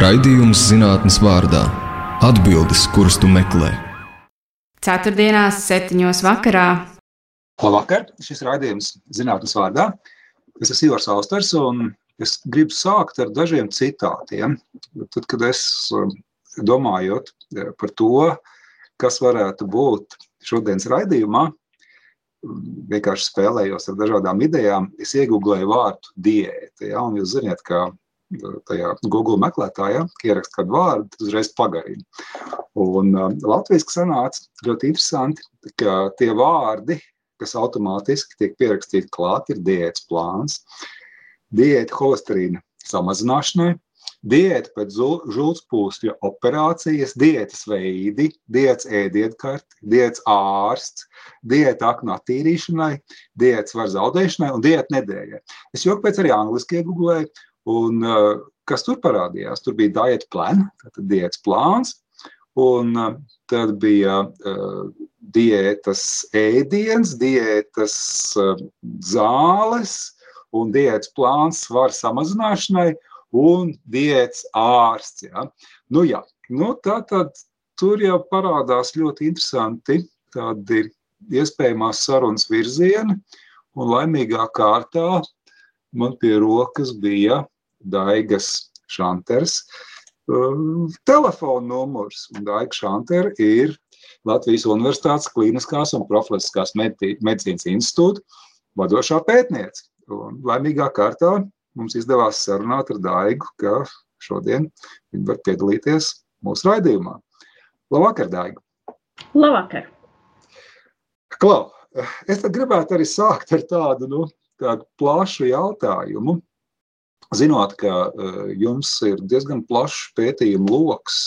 Raidījums zinātnes vārdā - atbildes, kuras tu meklē. Ceturtdienās, septiņos vakarā. Labvakar! Šis raidījums zinātnes vārdā. Es esmu Ivars Austers, un es gribu sākt ar dažiem citātiem. Tad, kad es um, domājot eh, par to, kas varētu būt šodienas raidījumā, vienkārši spēlējos ar dažādām idejām, es iegūlēju vārdu diēta. Ja? Un jūs zināt, ka tajā Google meklētājā, ierakst kādu vārdu, uzreiz pagarina. Un uh, Latvijas sanāca ļoti interesanti, ka tie vārdi, kas automātiski tiek pierakstīti klāt, ir diētas plāns, diēta holesterīna samazināšanai, diēta pēc žultspūsļa operācijas, diētas veidi, diētas ēdienkarti, diētas ārsts, diēta aknu attīrīšanai, diētas var zaudēšanai un diēta nedēļai. Es joku pēc arī angliski iegūlēju, Un, uh, kas tur parādījās? Tur bija diet plan, tātad diētas plāns, un uh, tad bija uh, diētas ēdiens, diētas zāles un diētas plāns svaru samazināšanai un diētas ārsts. Ja? Nu, jā, nu, tā tad tur jau parādās ļoti interesanti tādi iespējamās sarunas virzieni, un laimīgā kārtā man pie rokas bija Daigas Šanters um, telefona numurs. Daiga Šantera ir Latvijas Universitātes Kliniskās un Profilaktiskās medicīnas institūta vadošā pētniece. Un laimīgā kārtā mums izdevās sarunāt ar Daigu, ka šodien viņa var piedalīties mūsu raidījumā. Labvakar, Daiga! Labvakar! Klau, es gribētu arī sākt ar tādu, nu, tādu plašu jautājumu. Zinot, ka eh, jums ir diezgan plašs pētījumu lokus,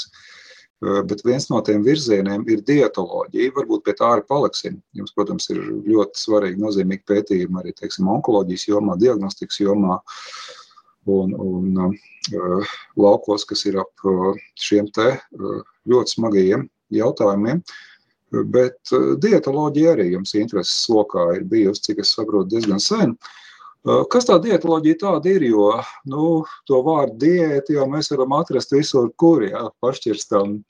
eh, bet viens no tiem virzieniem ir dietoloģija. Varbūt pie tā arī paliksim. Jums, protams, ir ļoti svarīgi, nozīmīgi pētījumi arī teiksim, onkoloģijas jomā, diagnostikas jomā un, un uh, laukos, kas ir ap šiem te uh, ļoti smagajiem jautājumiem. Bet uh, dietoloģija arī jums intereses lokā ir bijusi, cik es saprotu, diezgan sen. Uh, Kas tā dietoloģija tāda ir? Jo nu, to vārdu diēta jau mēs varam atrast visur, kur jā, pašķirstam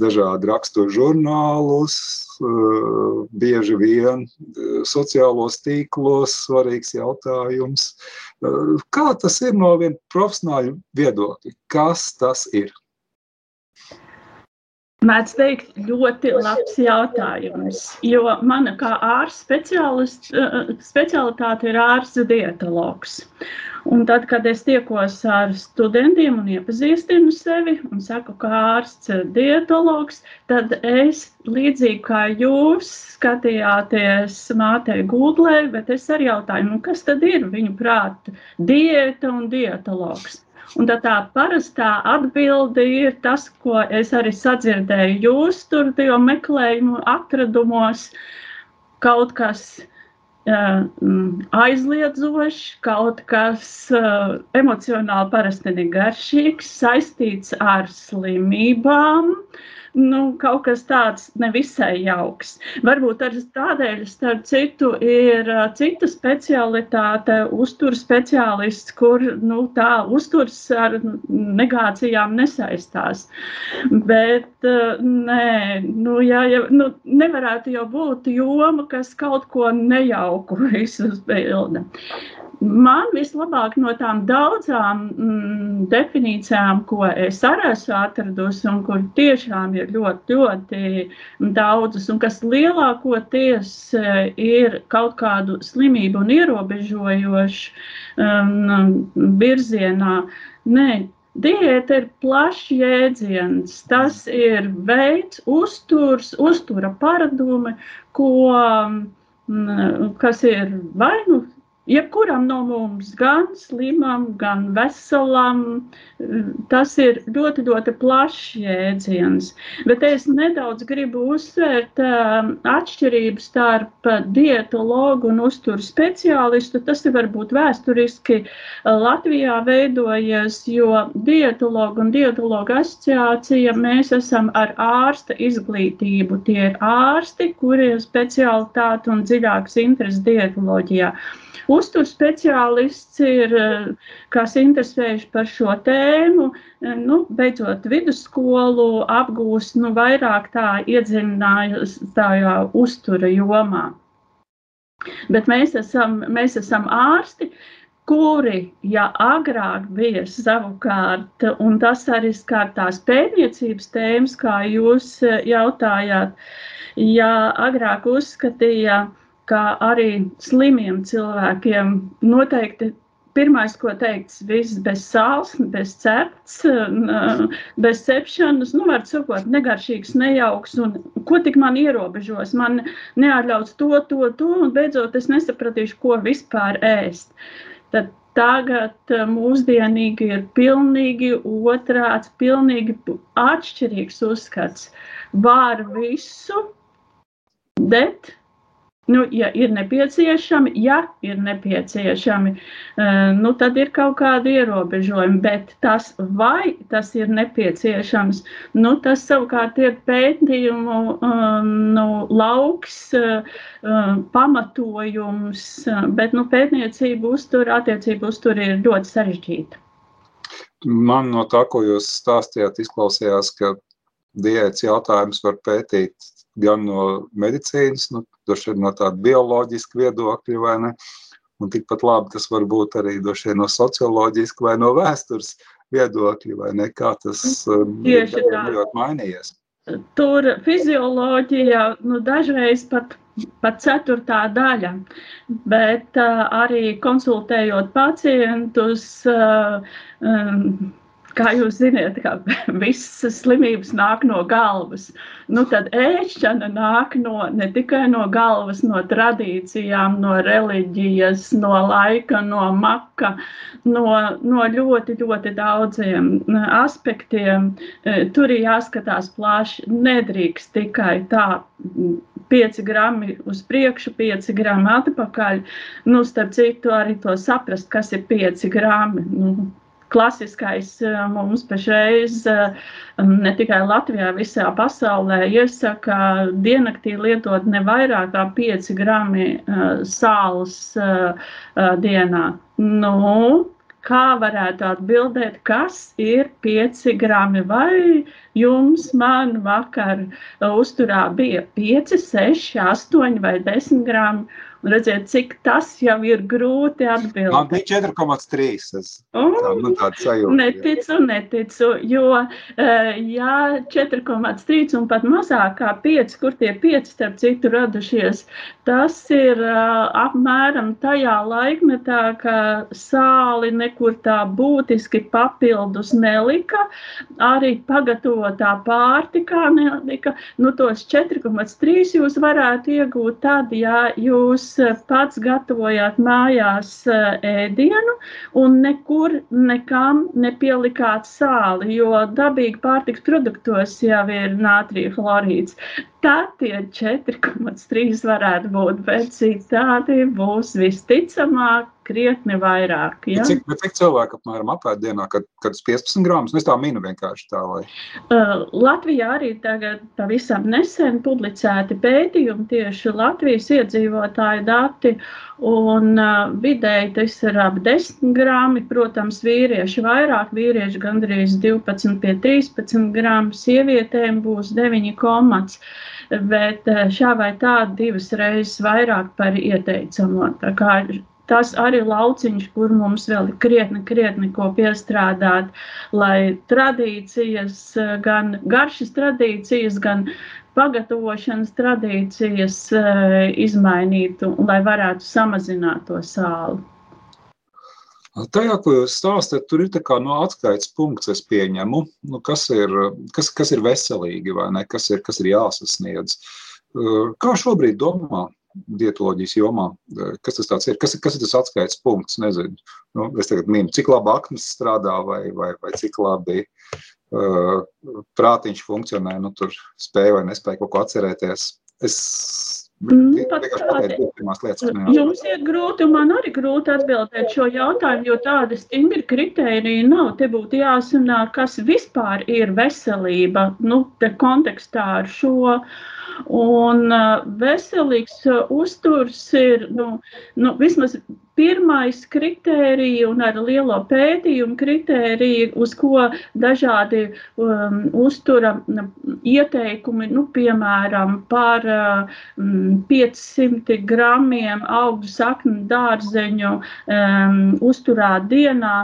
dažādi raksturu žurnālus, bieži vien sociālos tīklos svarīgs jautājums. Kā tas ir no viena profesionāļa viedokļa? Kas tas ir? Mēdz teikt, ļoti labs jautājums. Jo mana kā ārsta eh, specialitāte ir ārsts dietologs. Un tad, kad es tiekos ar studentiem un iepazīstinu sevi un saku, ka ārsts ir dietologs, tad es līdzīgi kā jūs skatījāties mātei Google, bet es arī jautāju, nu, kas tad ir viņu prāta diēta un dietologs. Un tā, tā parastā atbilde ir tas, ko es arī sadzirdēju jūs tur tajā meklējumu atradumos. Kaut kas uh, aizliedzošs, kaut kas uh, emocionāli parasti negaršīgs, saistīts ar slimībām. Nu, kaut kas tāds nevisai jauks. Varbūt arī tādēļ, starp citu, ir cita specialitāte, uzturs speciālists, kur nu, tā uzturs ar negācijām nesaistās. Bet nē, nu, jā, ja, nu, nevarētu jau būt joma, kas kaut ko nejauku visu spilda. Man vislabāk no tām daudzām mm, definīcijām, ko es arī esmu atradusi, un kur tiešām ir ļoti, ļoti daudzas, un kas lielākoties eh, ir kaut kādu slimību un ierobežojošu um, virzienā. Nē, Diēta ir plašs jēdziens. Tas ir veids, uzturs, uztura paradumi, ko, mm, kas ir vai nu Jebkuram no mums, gan slimam, gan veselam, tas ir ļoti, ļoti plašs jēdziens. Bet es nedaudz gribu uzsvērt uh, atšķirību starp dietologu un uzturu speciālistu. Tas ir varbūt vēsturiski Latvijā veidojies, jo dietologu un dietologu asociācija mēs esam ar ārsta izglītību. Tie ir ārsti, kuriem speciālitāte un dziļāks interesi dietoloģijā. Uztur speciālists ir, kas interesējuši par šo tēmu, nu, beidzot vidusskolu apgūst, nu, vairāk tā iedziļinājās tajā uztura jomā. Bet mēs esam, mēs esam ārsti, kuri, ja agrāk bija savukārt, un tas arī skar tās pētniecības tēmas, kā jūs eh, jautājāt, ja agrāk uzskatīja, ka arī slimiem cilvēkiem noteikti pirmais, ko teikts, viss bez sāls, bez cepts, bez cepšanas, nu, var sakot, negaršīgs, nejauks, un ko tik man ierobežos, man neatļauts to, to, to, un beidzot es nesapratīšu, ko vispār ēst. Tad tagad eh, mūsdienīgi ir pilnīgi otrāds, pilnīgi atšķirīgs uzskats. Var visu, bet Nu, ja ir nepieciešami, ja ir nepieciešami, eh, nu, tad ir kaut kādi ierobežojumi, bet tas, vai tas ir nepieciešams, nu, tas savukārt ir pētījumu um, nu, lauks, um, pamatojums, bet nu, pētniecība uztur, attiecība uztur ir ļoti sarežģīta. Man no tā, ko jūs stāstījāt, izklausījās, ka diētas jautājums var pētīt gan no medicīnas, nu, no tāda bioloģiska viedokļa, vai ne? Un tikpat labi tas var būt arī no socioloģiska vai no vēstures viedokļa, vai ne? Kā tas um, Tieši ir ļoti mainījies. Tur fizioloģija nu, dažreiz pat pat ceturtā daļa. Bet uh, arī konsultējot pacientus, uh, um, kā jūs zināt, visas slimības nāk no galvas. Nu, tad ēšana nāk no, ne tikai no galvas, no tradīcijām, no reliģijas, no laika, no maka, no, no ļoti, ļoti daudziem aspektiem. E, tur ir jāskatās plaši. Nedrīkst tikai tā 5 grami uz priekšu, 5 grami atpakaļ. Nu, starp citu, arī to saprast, kas ir 5 grami. Nu, klasiskais eh, mums pašreiz eh, ne tikai Latvijā, visā pasaulē iesaka diennaktī lietot ne vairāk kā 5 grami eh, sāls dienā. Nu, kā varētu atbildēt, kas ir 5 grami, vai jums man vakar uzturā bija 5, 6, 8 vai 10 grami. Un redziet, cik tas jau ir grūti atbildēt. Man bija 4,3. Es oh, tā, nu, sajūta, neticu, neticu, jo eh, ja 4,3 un pat mazāk kā 5, kur tie 5 starp citu radušies, tas ir eh, apmēram tajā laikmetā, ka sāli nekur tā būtiski papildus nelika, arī pagatavotā pārtikā nelika. Nu, tos 4,3 jūs varētu iegūt tad, ja jūs pats gatavojāt mājās eh, ēdienu un nekur nekam nepielikāt sāli, jo dabīgi pārtiks produktos jau ir nātrija chlorīds. Tad tie 4,3 varētu būt, bet citādi būs visticamāk krietni vairāk. Ja? Bet cik, bet cik cilvēku apmēram apēd dienā, kad, kad 15 grāmas? Nu, es tā minu vienkārši tā, lai. Uh, Latvijā arī tagad pavisam nesen publicēti pētījumi tieši Latvijas iedzīvotāju dati, un uh, vidēji tas ir ap 10 grāmi, protams, vīrieši vairāk, vīrieši gandrīz 12 pie 13 grāmu, sievietēm būs 9 komats, bet uh, šā vai tā divas reizes vairāk par ieteicamo. Tā kā tas arī ir lauciņš, kur mums vēl ir krietni, krietni ko piestrādāt, lai tradīcijas, gan garšas tradīcijas, gan pagatavošanas tradīcijas eh, izmainītu, lai varētu samazināt to sāli. Tajā, ko jūs stāstāt, tur ir tā no atskaites punkts, es pieņemu, nu, kas, ir, kas, kas ir veselīgi vai ne, kas ir, kas ir jāsasniedz. Kā šobrīd domā dietoloģijas jomā. Kas tas ir? Kas, kas ir tas atskaites punkts? Nezinu. Nu, es tagad minu, cik labi aknas strādā vai, vai, vai cik labi uh, prātiņš funkcionē. Nu, tur spēja vai nespēja kaut ko atcerēties. Es Mm, Jums ir grūti, un man arī grūti atbildēt šo jautājumu, jo tāda stingri kriterija nav. Te būtu jāsanā, kas vispār ir veselība, nu, te kontekstā ar šo. Un uh, veselīgs uh, uzturs ir, nu, nu, vismaz pirmais kritērija un ar lielo pētījumu kritēriju, uz ko dažādi um, uztura ieteikumi, nu, piemēram, par um, 500 gramiem augļu saknu dārzeņu um, uzturā dienā,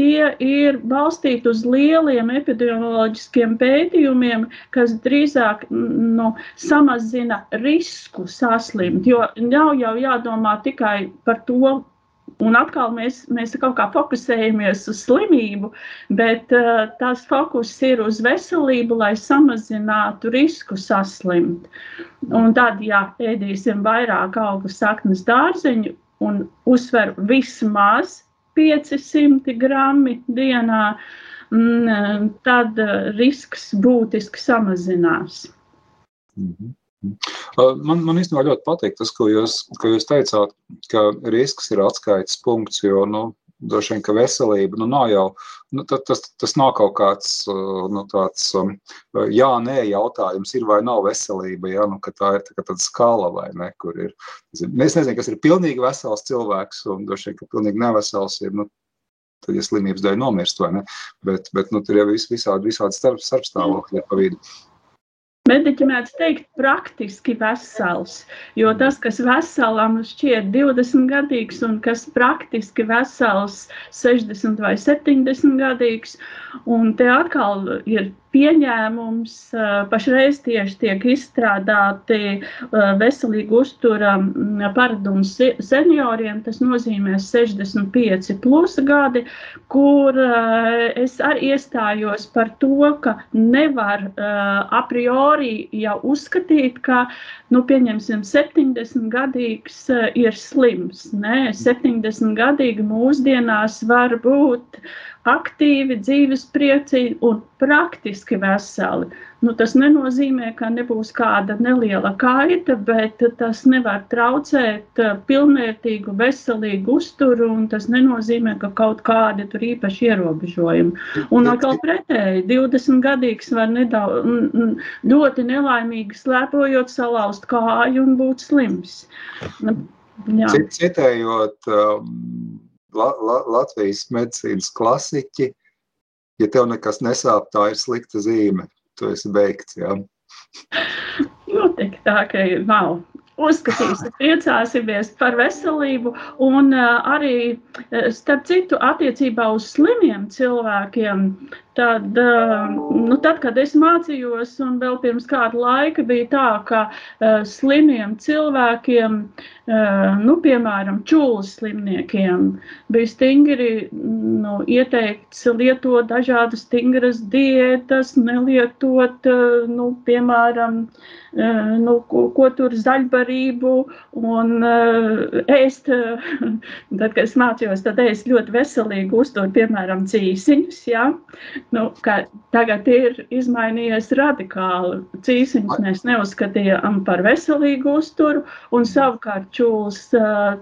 tie ir balstīti uz lieliem epidemioloģiskiem pētījumiem, kas drīzāk nu, samazina risku saslimt. Jo nav jau jādomā tikai par to, Un atkal mēs, mēs kaut kā fokusējamies uz slimību, bet uh, tās fokus ir uz veselību, lai samazinātu risku saslimt. Un tad, ja ēdīsim vairāk augu saknes dārzeņu un uzsver vismaz 500 grammi dienā, mm, tad uh, risks būtiski samazinās. Mm -hmm. Man, man īstenībā ļoti patīk tas, ko jūs, ko jūs teicāt, ka risks ir atskaites punkts, jo, nu, droši vien, ka veselība, nu, nav jau, nu, tas, tas, tas nav kaut kāds, nu, tāds jā, nē jautājums, ir vai nav veselība, ja, nu, tā ir tā, tāda skala vai ne, kur ir, es nezinu, kas ir pilnīgi vesels cilvēks, un droši vien, ka pilnīgi nevesels ir, nu, tad, ja slimības dēļ nomirst, vai ne, bet, bet, nu, tur jau vis, visādi, visādi starp, starpstāvokļi pa vidu. Mediķi mēdz teikt, praktiski vesels, jo tas, kas veselam šķiet 20 gadīgs un kas praktiski vesels 60 vai 70 gadīgs, un te atkal ir pieņēmums. Pašreiz tieši tiek izstrādāti veselīgi uztura paradumi senioriem. Tas nozīmē 65 plus gadi, kur es arī iestājos par to, ka nevar a priori jau uzskatīt, ka, nu, pieņemsim, 70 gadīgs ir slims. Nē, 70 gadīgi mūsdienās var būt aktīvi, dzīvespriecīgi un praktiski veseli. Nu, tas nenozīmē, ka nebūs kāda neliela kaita, bet tas nevar traucēt uh, pilnvērtīgu, veselīgu uzturu, un tas nenozīmē, ka kaut kādi tur īpaši ierobežojumi. Un atkal pretēji, 20 gadīgs var nedaudz, ļoti nelaimīgi slēpojot, salauzt kāju un būt slims. Jā. Citējot, um La, La, Latvijas medicīnas klasiķi. Ja tev nekas nesāp, tā ir slikta zīme. Tu esi beigts. Jā. Noteikti tā, ka nav. Uzskatīsim, priecāsimies par veselību un arī, starp citu, attiecībā uz slimiem cilvēkiem. Tad, nu, tad, kad es mācījos, un vēl pirms kāda laika bija tā, ka slimiem cilvēkiem, nu, piemēram, čūlas slimniekiem, bija stingri nu, ieteikts lietot dažādas stingras diētas, nelietot, uh, nu, piemēram, uh, nu, ko, ko tur zaļbarību un ēst. Tad, kad es mācījos, tad ēst ļoti veselīgi uztur, piemēram, cīsiņus. Ja? nu, tagad ir izmainījies radikāli. Cīsiņus mēs neuzskatījām par veselīgu uzturu, un savukārt čūlas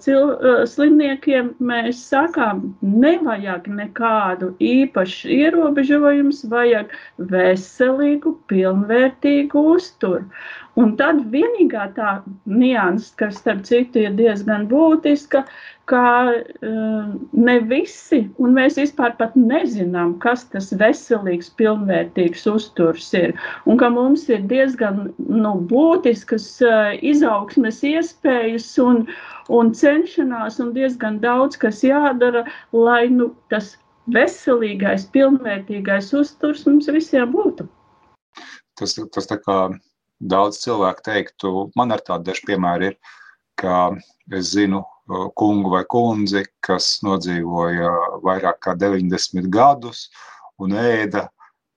cil, slimniekiem mēs sakām, nevajag nekādu īpašu ierobežojumus, vajag veselīgu, pilnvērtīgu uzturu. Un tad vienīgā tā nianses, kas starp citu ir diezgan būtiska, ka uh, ne visi, un mēs vispār nezinām, kas tas veselīgs, pilnvērtīgs uzturs ir, un ka mums ir diezgan nu, būtiskas uh, izaugsmes iespējas un, un cenšanās, un diezgan daudz, kas jādara, lai nu, tas veselīgais, pilnvērtīgais uzturs mums visiem būtu. Tas, tas tā kā daudz cilvēku teiktu, man ar tādu dažu piemēru ir, ka es zinu kungu vai kundzi, kas nodzīvoja vairāk kā 90 gadus un ēda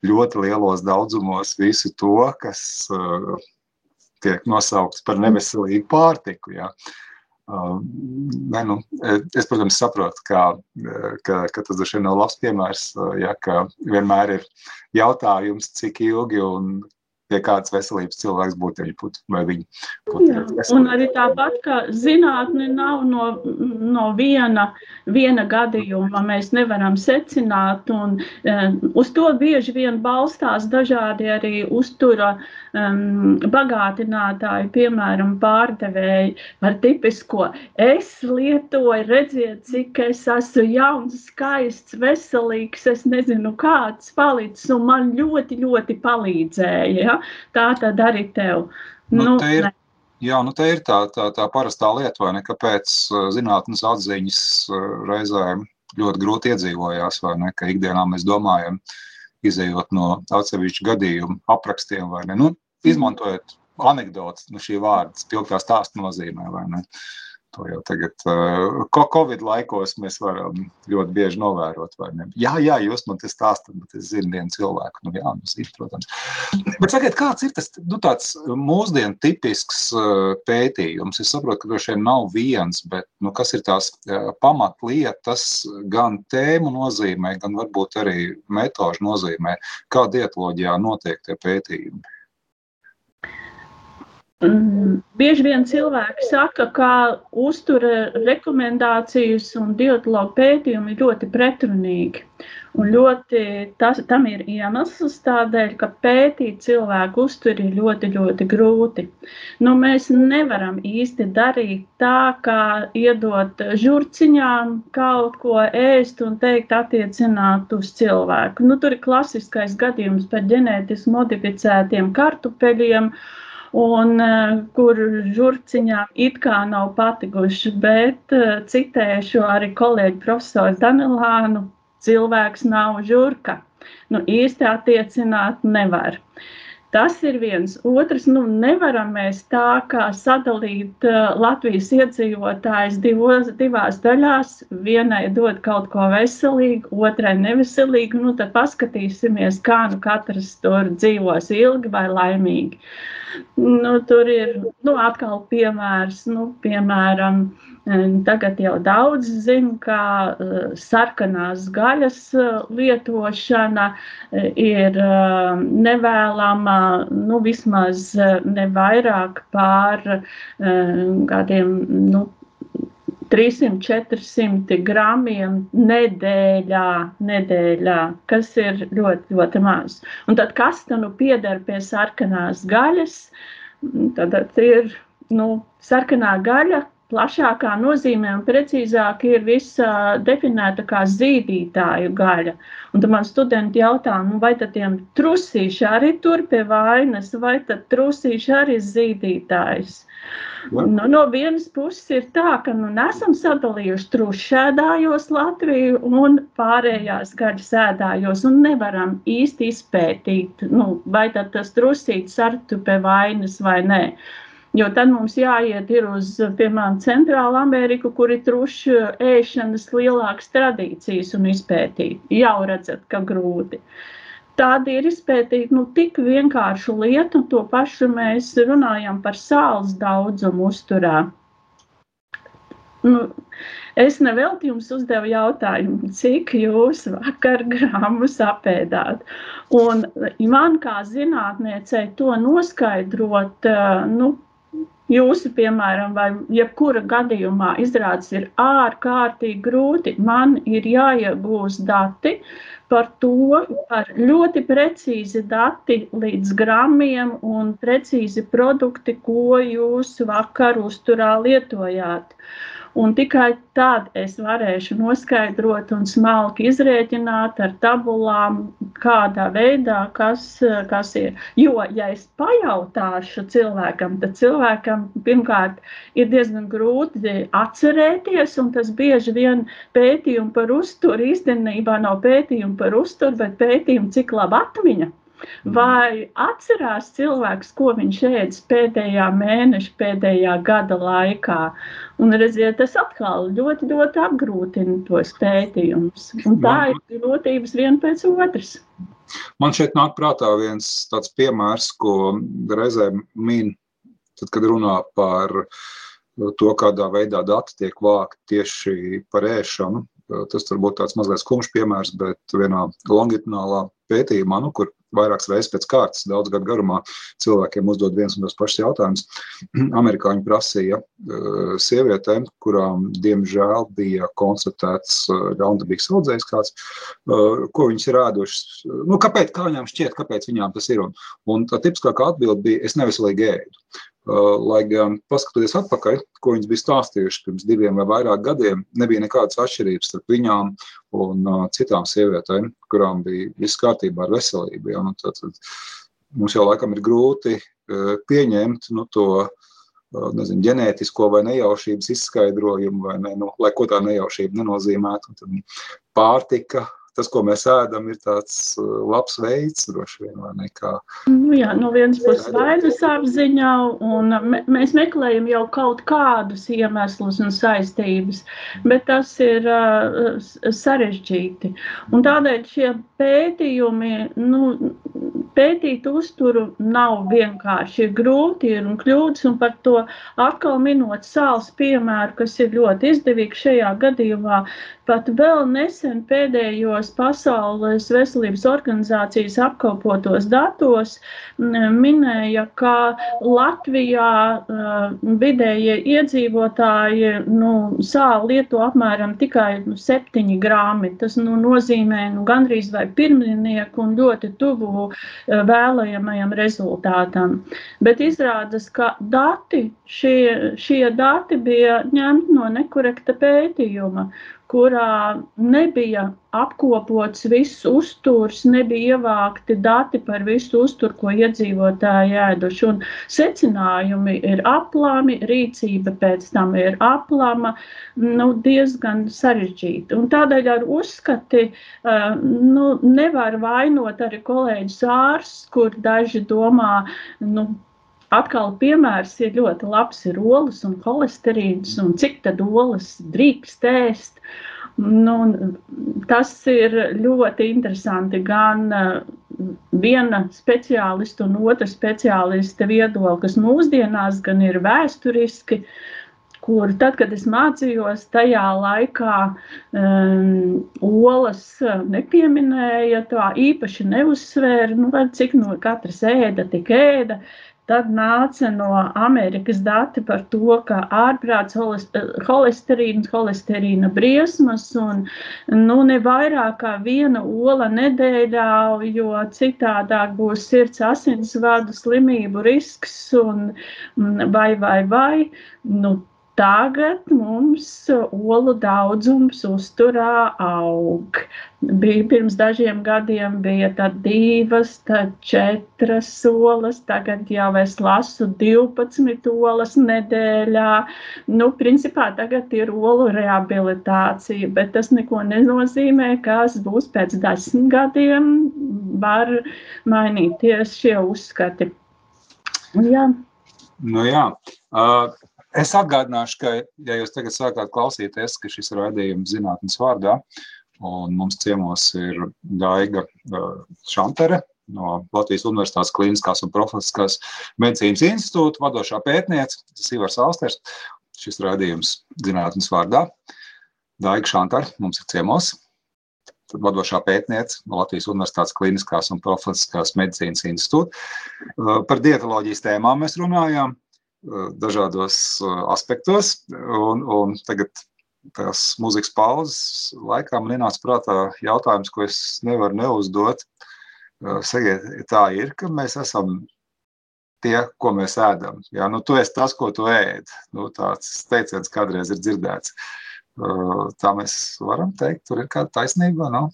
ļoti lielos daudzumos visu to, kas uh, tiek nosaukts par neveselīgu pārtiku. Ja. Uh, ne, nu, es, protams, saprotu, ka, ka, ka tas droši vien nav labs piemērs, ja, ka vienmēr ir jautājums, cik ilgi un pie kādas veselības cilvēks būtu, ja būtu vai viņi būtu. Un arī tāpat, ka zinātne nav no, no viena, viena gadījuma, mēs nevaram secināt, un um, uz to bieži vien balstās dažādi arī uztura um, bagātinātāji, piemēram, pārdevēji ar tipisko es lietoju, redziet, cik es esmu jauns, skaists, veselīgs, es nezinu kāds palicis, un man ļoti, ļoti palīdzēja. Ja? Tā tad arī tev. Nu, nu, te ir, ne. jā, nu te ir tā, tā, tā parastā lieta, vai ne, kāpēc zinātnes atziņas reizēm ļoti grūti iedzīvojās, vai ne, ka ikdienā mēs domājam, izējot no atsevišķu gadījumu aprakstiem, vai ne, nu, izmantojot anekdotas, nu šī vārda spilgtā stāsta nozīmē, vai ne. Uh, To jau tagad, uh, Covid laikos, mēs varam ļoti bieži novērot. Jā, jā, jūs man te stāstāt, bet es zinu vienu cilvēku. Nu, jā, nu, zinu, protams. Bet sakiet, kāds ir tas nu, mūsdienu tipisks uh, pētījums? Es saprotu, ka droši vien nav viens, bet nu, kas ir tās uh, pamatlietas gan tēmu nozīmē, gan varbūt arī metožu nozīmē, kā dietoloģijā notiek tie pētījumi? Mm, bieži vien cilvēki saka, ka uztura rekomendācijas un dietologu pētījumi ir ļoti pretrunīgi. Un ļoti, tas, tam ir iemesls tādēļ, ka pētīt cilvēku uzturi ir ļoti, ļoti grūti. Nu, mēs nevaram īsti darīt tā, kā iedot žurciņām kaut ko ēst un teikt attiecināt uz cilvēku. Nu, tur ir klasiskais gadījums par ģenētiski modificētiem kartupeļiem. Uh, un uh, kur žurciņām it kā nav patikuši, bet uh, citēšu arī kolēģi profesoru Danilānu, cilvēks nav žurka. Nu, īsti attiecināt nevar. Tas ir viens. Otrs, nu, nevaram mēs tā kā sadalīt uh, Latvijas iedzīvotājus divos, divās daļās. Vienai dot kaut ko veselīgu, otrai neveselīgu. Nu, tad paskatīsimies, kā nu katrs tur dzīvos ilgi vai laimīgi. Uh, Nu, tur ir nu, atkal piemērs, nu, piemēram, tagad jau daudz zina, ka uh, sarkanās gaļas uh, lietošana uh, ir nevēlama, nu, vismaz ne vairāk pār kādiem, nu, 300-400 gramiem nedēļā, nedēļā, kas ir ļoti, ļoti maz. Un tad kas tam nu pieder pie sarkanās gaļas? Tad, tad ir nu, sarkanā gaļa, plašākā nozīmē un precīzāk ir visa definēta kā zīdītāju gaļa. Un tad man studenti jautā, nu, vai tad tiem trusīši arī tur pie vainas, vai tad trusīši arī zīdītājs. Nu, no vienas puses ir tā, ka nu, nesam sadalījuši trušēdājos Latviju un pārējās gaļas ēdājos un nevaram īsti izpētīt, nu, vai tad tas trusīts ar tu pie vainas vai nē. Jo tad mums jāiet uz, piemēram, Centrālu Ameriku, kur ir trušu ēšanas lielākas tradīcijas un izpētīt. Jau redzat, ka grūti. Tāda ir izpētīt nu, tik vienkāršu lietu, un to pašu mēs runājam par sāls daudzumu uzturā. Nu, es nevelti jums uzdevu jautājumu, cik jūs vakar grāmatus apēdāt. Un man kā zinātniecei to noskaidrot, nu, jūsu, piemēram, vai jebkura gadījumā izrādes ir ārkārtīgi grūti. Man ir jāiegūst dati par to, par ļoti precīzi dati līdz gramiem un precīzi produkti, ko jūs vakar uzturā lietojāt. Un tikai tad es varēšu noskaidrot un smalki izrēķināt ar tabulām, kādā veidā kas, kas ir. Jo, ja es pajautāšu cilvēkam, tad cilvēkam pirmkārt ir diezgan grūti atcerēties, un tas bieži vien pētījumi par uzturu īstenībā nav pētījumi par uzturu, bet pētījumi, cik laba atmiņa. Mm. Vai atcerās cilvēks, ko viņš ēdis pēdējā mēneša, pēdējā gada laikā? Un redziet, tas atkal ļoti, ļoti apgrūtina tos pētījumus. Un tā ir grūtības viena pēc otras. Man šeit nāk prātā viens tāds piemērs, ko reizēm min, tad, kad runā par to, kādā veidā dati tiek vākti tieši par ēšanu. Tas varbūt tāds mazliet skumjš piemērs, bet vienā longitudinālā pētījumā, nu, kur vairākas reizes pēc kārtas, daudz gadu garumā cilvēkiem uzdod viens un tas pašs jautājums. Amerikāņi prasīja uh, sievietēm, kurām diemžēl bija konstatēts uh, ļaundabīgs audzējs kāds, uh, ko viņas ir ēdušas. Nu, kāpēc, kā viņām šķiet, kāpēc viņām tas ir? Un, un tā tipiskākā atbilde bija, es neveselīgi ēdu. Lai gan, paskatoties atpakaļ, ko viņas bija stāstījušas pirms diviem vai vairāk gadiem, nebija nekādas atšķirības starp viņām un citām sievietēm, kurām bija viss kārtībā ar veselību. Ja? Nu, tad, tad mums jau laikam ir grūti pieņemt nu, to nezinu, ģenētisko vai nejaušības izskaidrojumu, vai ne, nu, lai ko tā nejaušība nenozīmētu. Pārtika, tas, ko mēs ēdam, ir tāds uh, labs veids, droši vien, vai ne? Kā... Nu, jā, no vienas puses vainas apziņā, un mēs meklējam jau kaut kādus iemeslus un saistības, bet tas ir uh, sarežģīti. Un tādēļ šie pētījumi, nu, pētīt uzturu nav vienkārši, ir grūti ir un kļūdas, un par to atkal minot sāls piemēru, kas ir ļoti izdevīgs šajā gadījumā, pat vēl nesen pēdējos Pasaules veselības organizācijas apkopotos datos minēja, ka Latvijā vidējie iedzīvotāji nu, sāli lieto apmēram tikai nu, 7 grāmi. Tas nu, nozīmē nu, gandrīz vai pirmnieku un ļoti tuvu uh, vēlējamajam rezultātam. Bet izrādās, ka dati, šie, šie dati bija ņemti no nekorekta pētījuma kurā nebija apkopots viss uzturs, nebija ievākti dati par visu uzturu, ko iedzīvotāji ēduši. Un secinājumi ir aplami, rīcība pēc tam ir aplama, nu, diezgan sarežģīta. Un tādēļ ar uzskati nu, nevar vainot arī kolēģis ārsts, kur daži domā, nu, Atkal piemērs ir ļoti labs, ir olas un holesterīns, un cik tad olas drīkst ēst. Nu, tas ir ļoti interesanti gan uh, viena speciālista un otra speciālista viedoklis mūsdienās, gan ir vēsturiski. Kur tad, kad es mācījos, tajā laikā um, olas nepieminēja, tā īpaši neuzsvēra, nu, cik no katras ēda, tik ēda. Uh, Tad nāca no Amerikas dati par to, ka ārprāts holesterīns, holesterīna briesmas un nu, ne vairāk kā viena ola nedēļā, jo citādāk būs sirds asinsvadu slimību risks un vai, vai, vai. Nu, Tagad mums olu daudzums uzturā aug. Bija pirms dažiem gadiem bija tad divas, tad četras olas, tagad jau es lasu 12 olas nedēļā. Nu, principā tagad ir olu rehabilitācija, bet tas neko nenozīmē, kas būs pēc desmit gadiem, var mainīties šie uzskati. Jā. Nu jā. Uh, Es atgādināšu, ka, ja jūs tagad sākāt klausīties, ka šis raidījums zinātnes vārdā, un mums ciemos ir Daiga Šantere no Latvijas Universitātes Kliniskās un Profesiskās medicīnas institūta vadošā pētniece, tas Ivars Alsters. Šis raidījums zinātnes vārdā. Daiga Šantere mums ir ciemos. Tad vadošā pētniece no Latvijas Universitātes Kliniskās un Profesiskās medicīnas institūta. Par dietoloģijas tēmām mēs runājām dažādos aspektos. Un, un tagad tās mūzikas pauzes laikā man ienāca prātā jautājums, ko es nevaru neuzdot. Sakiet, tā ir, ka mēs esam tie, ko mēs ēdam. Jā, nu, tu esi tas, ko tu ēd. Nu, tāds teiciens kādreiz ir dzirdēts. Tā mēs varam teikt, tur ir kāda taisnība? No?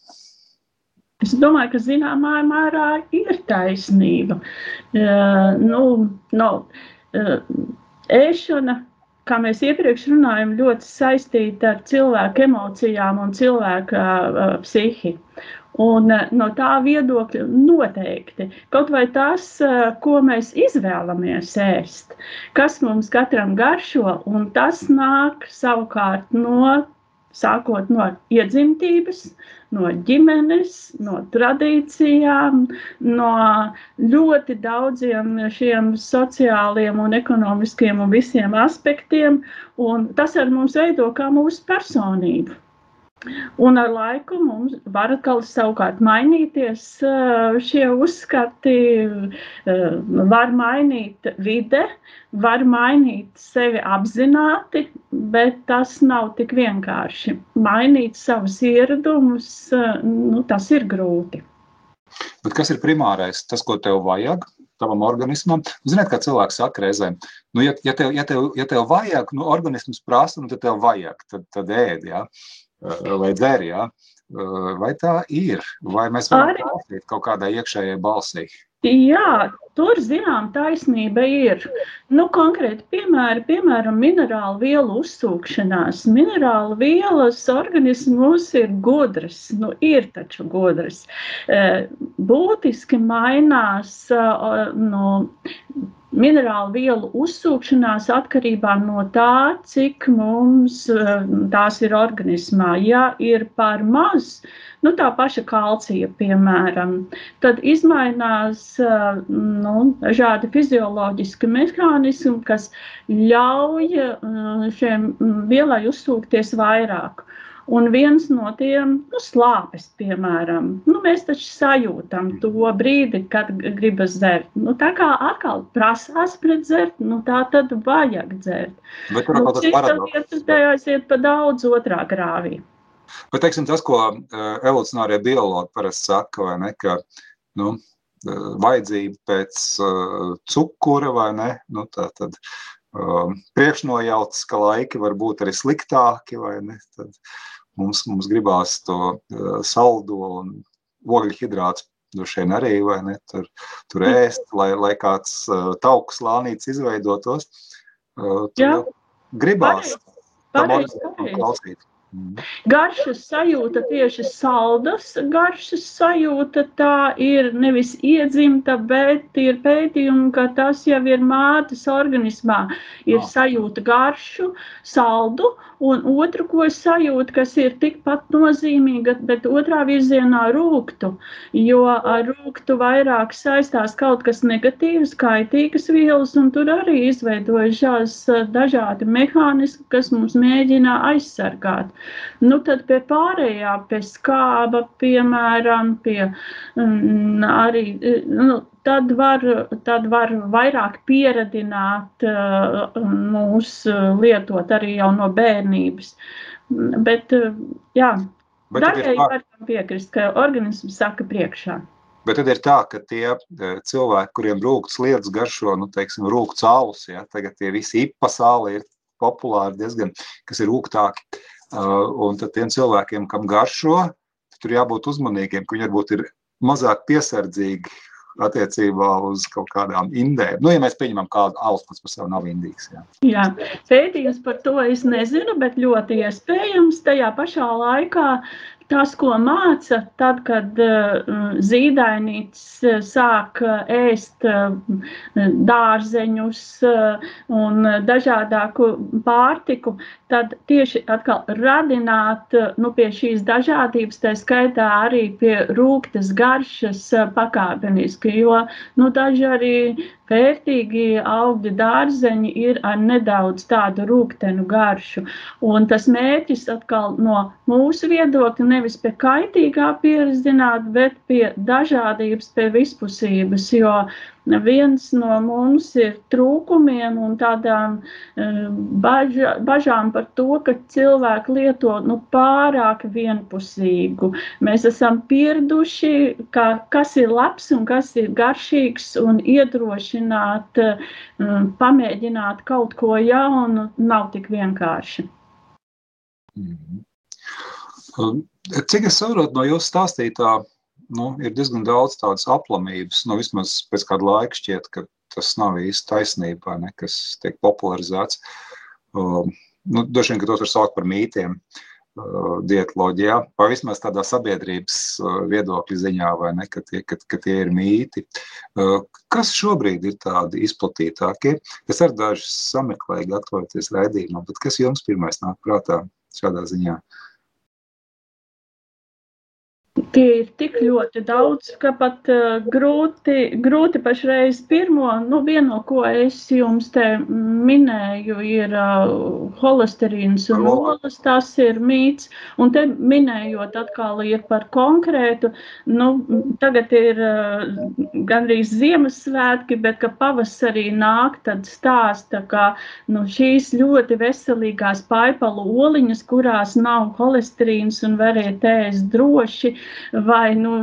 Es domāju, ka zināmā mērā ir taisnība. Uh, nu, no, ēšana, kā mēs iepriekš runājam, ļoti saistīta ar cilvēku emocijām un cilvēka uh, psihi. Un uh, no tā viedokļa noteikti kaut vai tas, uh, ko mēs izvēlamies ēst, kas mums katram garšo, un tas nāk savukārt no sākot no iedzimtības, no ģimenes, no tradīcijām, no ļoti daudziem šiem sociāliem un ekonomiskiem un visiem aspektiem, un tas ar mums veido kā mūsu personību. Un ar laiku mums var atkal savukārt mainīties šie uzskati, var mainīt vide, var mainīt sevi apzināti, bet tas nav tik vienkārši. Mainīt savus ieradumus, nu, tas ir grūti. Bet kas ir primārais? Tas, ko tev vajag tavam organismam. Ziniet, kā cilvēks saka reizēm, nu, ja, ja, tev, ja, tev, ja tev vajag, nu, organisms prasa, nu, tad tev vajag, tad, tad ēd. Ja? Vai dzēri. Ja? Vai tā ir? Vai mēs varam klausīt kaut kādai iekšējai balsī? Jā, tur zinām taisnība ir. Nu, konkrēti piemēri, piemēram, minerālu vielu uzsūkšanās. Minerālu vielas organismos ir gudras, nu, ir taču gudras. Būtiski mainās no minerālu vielu uzsūkšanās atkarībā no tā, cik mums eh, tās ir organismā. Ja ir par maz, nu, tā paša kalcija, piemēram, tad izmainās nu, dažādi fizioloģiski mehānismi, kas ļauj šiem vielai uzsūkties vairāk. Un viens no tiem nu, slāpes, piemēram, nu, mēs taču sajūtam to brīdi, kad gribas dzert. Nu, tā kā atkal prasās pret dzert, nu, tā tad vajag dzert. Bet tur nu, tas paradoks. Tā aiziet pa daudz otrā grāvī. Bet, teiksim, tas, ko uh, evolucionārie biologi parasti saka, vai ne, ka, nu, uh, vajadzība pēc uh, cukura vai ne, nu, tā tad uh, priekšnojautas, ka laiki var būt arī sliktāki vai ne, tad, mums, mums gribās to uh, saldo un ogļu hidrāts. Droši vien arī, vai ne, tur, tur ēst, lai, lai kāds uh, tauks lānīts izveidotos. Uh, Jā, gribās pareiz, tam pareiz. klausīt. Garšas sajūta, tieši saldas garšas sajūta, tā ir nevis iedzimta, bet ir pētījumi, ka tas jau ir mātes organismā. Ir sajūta garšu, saldu, un otru, ko es sajūtu, kas ir tikpat nozīmīga, bet otrā virzienā rūktu. Jo ar rūktu vairāk saistās kaut kas negatīvs, kaitīgas vielas, un tur arī izveidojušās dažādi mehānismi, kas mums mēģina aizsargāt. Nu, tad pie pārējā, pie skāba, piemēram, pie mm, arī. Nu, tad var, tad var vairāk pieradināt uh, mūs lietot arī jau no bērnības. Bet, uh, jā, daļai var piekrist, ka organisms saka priekšā. Bet tad ir tā, ka tie cilvēki, kuriem rūkts lietas garšo, nu, teiksim, rūkts alus, ja, tagad tie visi ipa sāli ir populāri diezgan, kas ir rūktāki. Un tad tiem cilvēkiem, kam garšo, tur jābūt uzmanīgiem, ka viņi varbūt ir mazāk piesardzīgi attiecībā uz kaut kādām indēm. Nu, ja mēs pieņemam, ka alus pats par sevi nav indīgs. Jā, jā pētījums par to es nezinu, bet ļoti iespējams tajā pašā laikā tas, ko māca, tad, kad uh, zīdainītis uh, sāk uh, ēst dārzeņus un dažādāku pārtiku, tad tieši atkal radināt nu, pie šīs dažādības, tā skaitā arī pie rūktas garšas pakāpeniski, jo nu, daži arī vērtīgi augļi dārzeņi ir ar nedaudz tādu rūktenu garšu. Un tas mērķis atkal no mūsu viedokļa nevis pie kaitīgā pieredzināt, bet pie dažādības, pie vispusības, jo viens no mums ir trūkumiem un tādām eh, baža, bažām par to, ka cilvēki lieto nu, pārāk vienpusīgu. Mēs esam pieraduši, ka, kas ir labs un kas ir garšīgs un iedrošināt, um, pamēģināt kaut ko jaunu nav tik vienkārši. Mm -hmm. Cik es saprotu no jūsu stāstītā, nu, ir diezgan daudz tādas aplamības. Nu, vismaz pēc kāda laika šķiet, ka tas nav īsti taisnība, ne, kas tiek popularizēts. Uh, nu, vien, ka tos var saukt par mītiem uh, dietoloģijā, vai vismaz tādā sabiedrības uh, viedokļa ziņā, vai ne, ka tie, ka, ka tie ir mīti. Uh, kas šobrīd ir tādi izplatītākie? Es ar dažus sameklēju, gatavoties raidījumam, bet kas jums pirmais nāk prātā šādā ziņā? Tie ir tik ļoti daudz, ka pat uh, grūti, grūti pašreiz pirmo, nu, vienu, no ko es jums te minēju, ir uh, holesterīns un olas, tas ir mīts. Un te minējot atkal ir par konkrētu, nu, tagad ir uh, gandrīz Ziemassvētki, bet ka pavasarī nāk, tad stāsta, ka nu, šīs ļoti veselīgās paipalu oliņas, kurās nav holesterīns un variet ēst droši, vai nu,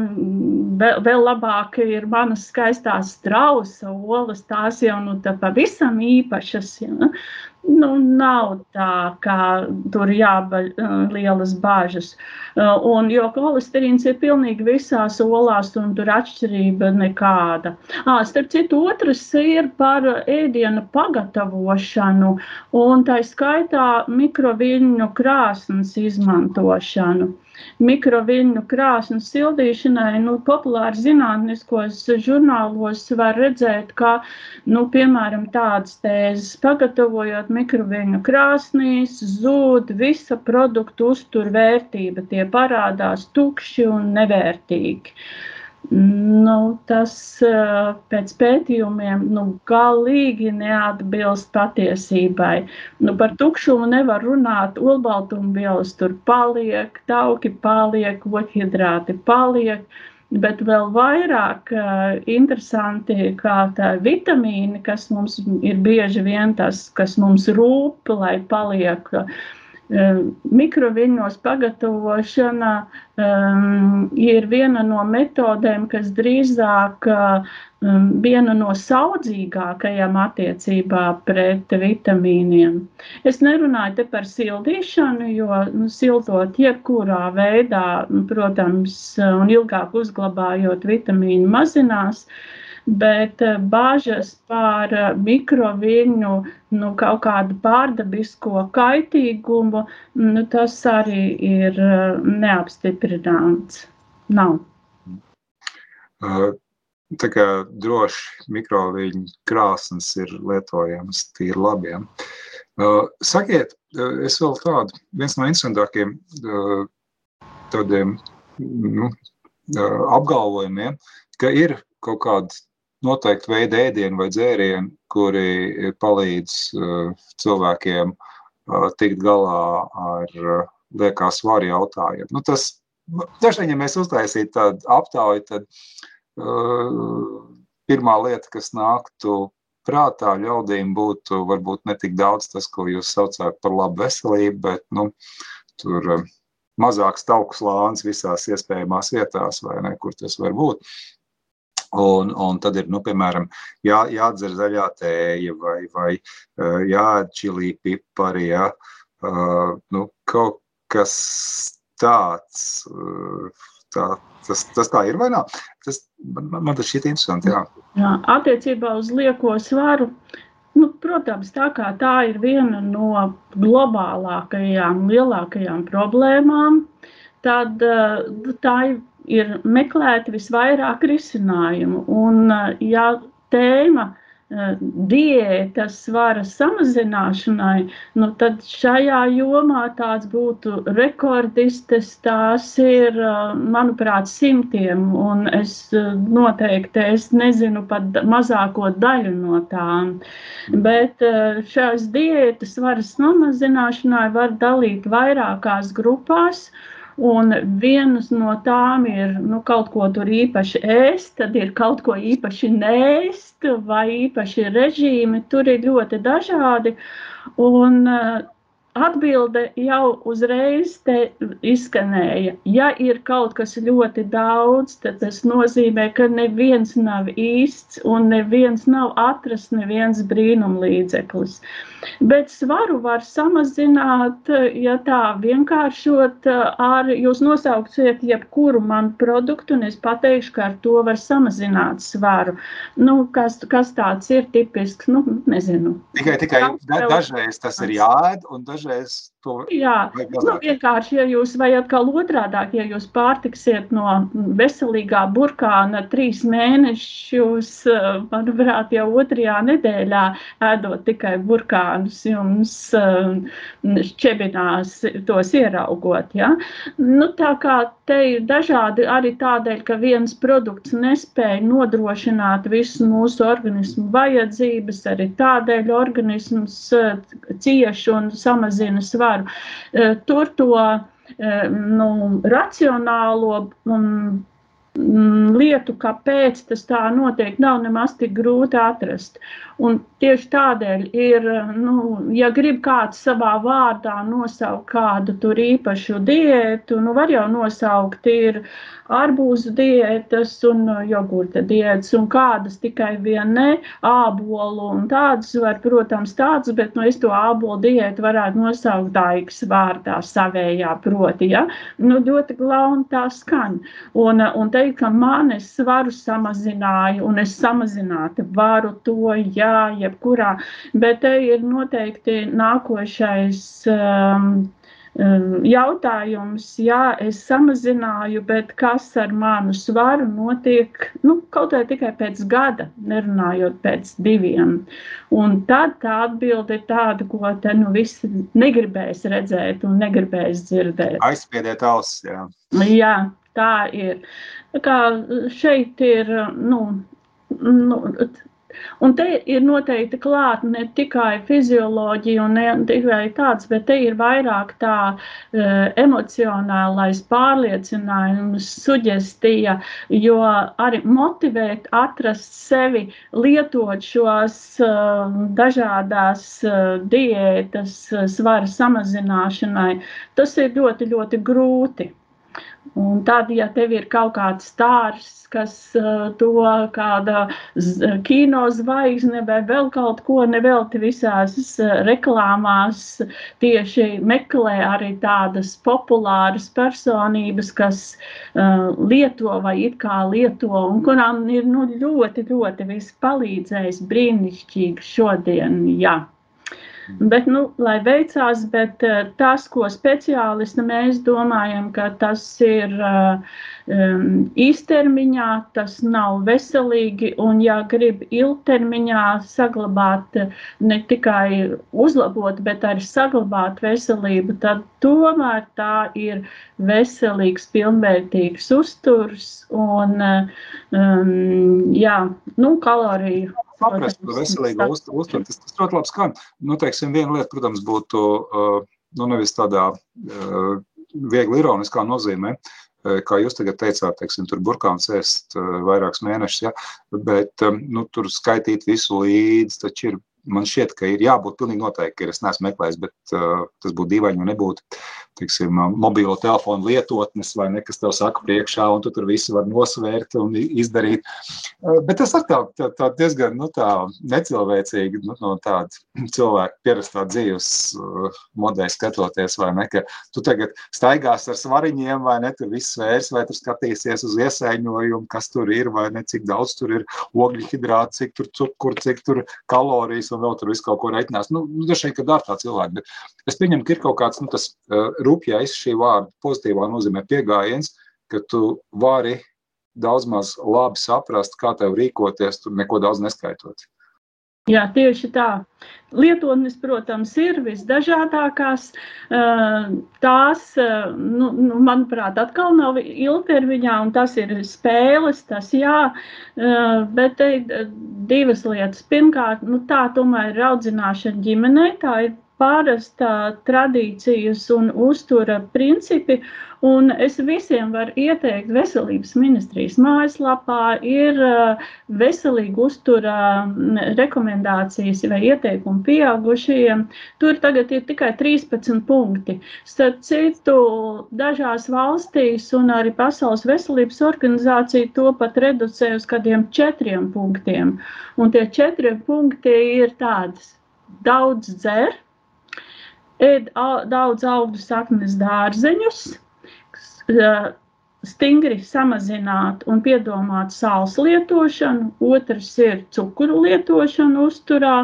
vēl, vēl labāk ir manas skaistās strausa olas, tās jau nu, tā pavisam īpašas. Ja? Nu, nav tā, kā tur jābaļ lielas bāžas. Un, jo holesterīns ir pilnīgi visās olās, un tur atšķirība nekāda. À, starp citu, otrs ir par ēdienu pagatavošanu, un tā skaitā mikroviļņu krāsnes izmantošanu mikroviļņu krāsnu sildīšanai, nu, populāri zinātniskos žurnālos var redzēt, ka, nu, piemēram, tādas tēzes pagatavojot mikroviļņu krāsnīs, zūd visa produktu uzturvērtība, tie parādās tukši un nevērtīgi. Uh, Nu, tas pēc pētījumiem nu, galīgi neatbilst patiesībai. Nu, par tukšumu nevar runāt. Olbaltumvielas tur paliek, tauki paliek, oķhidrāti paliek. Bet vēl vairāk uh, interesanti, kā tā vitamīni, kas mums ir bieži vien tas, kas mums rūp, lai paliek uh, Mikroviļņos pagatavošana um, ir viena no metodēm, kas drīzāk um, viena no saudzīgākajām attiecībā pret vitamīniem. Es nerunāju te par sildīšanu, jo nu, sildot jebkurā veidā, protams, un ilgāk uzglabājot vitamīnu mazinās. Uh, bet eh, bāžas par eh, mikroviļņu nu, kaut kādu pārdabisko kaitīgumu, nu, tas arī ir eh, neapstiprināts. Nav. Tā kā droši mikroviļņu krāsnes ir lietojams tīri labiem. Sakiet, es vēl tādu, viens no interesantākiem tādiem nu, apgalvojumiem, ka ir kaut kāda noteikti veidi ēdienu vai dzērienu, kuri palīdz uh, cilvēkiem uh, tikt galā ar uh, liekā svara jautājumu. Nu, tas, dažreiz, ja mēs uztaisītu tādu aptauju, tad uh, pirmā lieta, kas nāktu prātā ļaudīm, būtu varbūt ne tik daudz tas, ko jūs saucāt par labu veselību, bet nu, tur uh, mazāks tauku slānis visās iespējamās vietās, vai ne, kur tas var būt. Un, un tad ir, nu, piemēram, jā, jādzer zaļā tēja vai, vai jāēd čilī pipari, jā, uh, nu, kaut kas tāds, tā, tas, tas tā ir vai nav? Tas, man, man tas šķiet interesanti, jā. jā. Attiecībā uz lieko svaru, nu, protams, tā kā tā ir viena no globālākajām, lielākajām problēmām, tad tā ir ir meklēti visvairāk risinājumu. Un, ja tēma diētas svara samazināšanai, nu tad šajā jomā tāds būtu rekordistes, tās ir, manuprāt, simtiem, un es noteikti es nezinu pat mazāko daļu no tām. Bet šās diētas svara samazināšanai var dalīt vairākās grupās, uh, Un vienas no tām ir nu, kaut ko tur īpaši ēst, tad ir kaut ko īpaši nēst, vai īpaši režīmi. Tur ir ļoti dažādi. Un Atbilde jau uzreiz izskanēja. Ja ir kaut kas ļoti daudz, tad tas nozīmē, ka neviens nav īsts un neviens nav atrasts, neviens brīnumlīdzeklis. Bet svaru var samazināt, ja tā vienkāršot, ar jūs nosauksiet jebkuru manu produktu, un es pateikšu, ka ar to var samazināt svaru. Nu, kas, kas tāds ir tipisks, nu, nezinu. Tikai, tikai da, dažreiz tas ir jāēd, un dažreiz dažreiz to Jā, nu, vienkārši, ja jūs vai atkal otrādāk, ja jūs pārtiksiet no veselīgā burkāna trīs mēnešus, manuprāt, jau otrajā nedēļā ēdot tikai burkānus, jums šķebinās tos ieraugot, ja? Nu, tā kā te ir dažādi arī tādēļ, ka viens produkts nespēja nodrošināt visu mūsu organismu vajadzības, arī tādēļ organisms uh, cieš un samazina svaru. Uh, tur to nu, racionālo um, Mm, lietu, kāpēc tas tā notiek, nav nemaz tik grūti atrast. Un tieši tādēļ ir, nu, ja grib kāds savā vārdā nosaukt kādu tur īpašu diētu, nu, var jau nosaukt, ir arbūzu diētas un jogurta diētas, un kādas tikai vien ne, ābolu, un tādas var, protams, tādas, bet, nu, es to ābolu diētu varētu nosaukt daigas vārdā savējā proti, ja, nu, ļoti glauni tā skan. Un, un te teikt, ka man es svaru samazināju, un es samazināt varu to, jā, jebkurā, bet te ir noteikti nākošais. Um, um jautājums, jā, es samazināju, bet kas ar manu svaru notiek nu, kaut vai tikai pēc gada, nerunājot pēc diviem. Un tad tā atbilde ir tāda, ko te nu visi negribēs redzēt un negribēs dzirdēt. Aizspiediet ausis, jā. Jā, tā ir. Tā kā šeit ir, nu, nu, un te ir noteikti klāt ne tikai fizioloģija un ne tikai tāds, bet te ir vairāk tā uh, emocionālais pārliecinājums, suģestija, jo arī motivēt atrast sevi, lietot šos uh, dažādās uh, diētas svara samazināšanai, tas ir ļoti, ļoti grūti. Un tad, ja tev ir kaut kāds stāsts, kas uh, to kāda kino zvaigzne vai vēl kaut ko nevelti visās reklāmās tieši meklē arī tādas populāras personības, kas uh, lieto vai it kā lieto un kurām ir nu, ļoti, ļoti viss palīdzējis brīnišķīgi šodien, jā. Bet, nu, lai veicās, bet uh, tas, ko speciālisti mēs domājam, ka tas ir um, īstermiņā, tas nav veselīgi. Un, ja grib ilgtermiņā saglabāt, ne tikai uzlabot, bet arī saglabāt veselību, tad tomēr tā ir veselīgs, pilnvērtīgs uzturs un um, jā, nu, kaloriju saprast par veselīgu uzturu. Tas, tas ļoti labi skan. Nu, teiksim, viena lieta, protams, būtu uh, nu, nevis tādā uh, viegli ironiskā nozīmē, uh, kā jūs tagad teicāt, teiksim, tur burkāns ēst vairākus mēnešus, ja, bet um, nu, tur skaitīt visu līdzi, taču ir, man šķiet, ka ir jābūt pilnīgi noteikti, ka es neesmu meklējis, bet uh, tas būtu dīvaini, ja nebūtu tiksim, mobilo telefonu lietotnes vai nekas tev saka priekšā, un tu tur visu var nosvērt un izdarīt. Bet tas ir tā, tā, tā diezgan nu, tā necilvēcīgi nu, no tāda cilvēka pierastā dzīves modeļa skatoties, vai ne, ka tu tagad staigās ar svariņiem, vai ne, tur viss svērs, vai tu skatīsies uz iesaiņojumu, kas tur ir, vai ne, cik daudz tur ir ogļu hidrāti, cik tur cukur, cik tur kalorijas, un vēl tur visu kaut ko reiķinās. Nu, nu dažreiz, kad dara tā cilvēki, bet es pieņemu, ka ir kaut kāds, nu, tas rupjais šī vārda pozitīvā nozīmē pieejams, ka tu vari daudz maz labi saprast, kā tev rīkoties, tur neko daudz neskaitot. Jā, tieši tā. Lietotnes, protams, ir visdažādākās. Tās, nu, nu, manuprāt, atkal nav ilgtermiņā, un tas ir spēles, tas jā, bet te divas lietas. Pirmkārt, nu, tā tomēr ir audzināšana ģimenē, tā ir pārasta tradīcijas un uztura principi. Un es visiem varu ieteikt, veselības ministrijas mājaslapā ir veselīga uztura rekomendācijas vai ieteikumi pieaugušajiem. Tur tagad ir tikai 13 punkti. Starp citu, dažās valstīs un arī Pasaules veselības organizācija to pat reducē uz kādiem četriem punktiem. Un tie četri punkti ir tādas. Daudz dzer, ēd daudz augļu saknes dārzeņus, stingri samazināt un piedomāt sāls lietošanu, otrs ir cukuru lietošanu uzturā.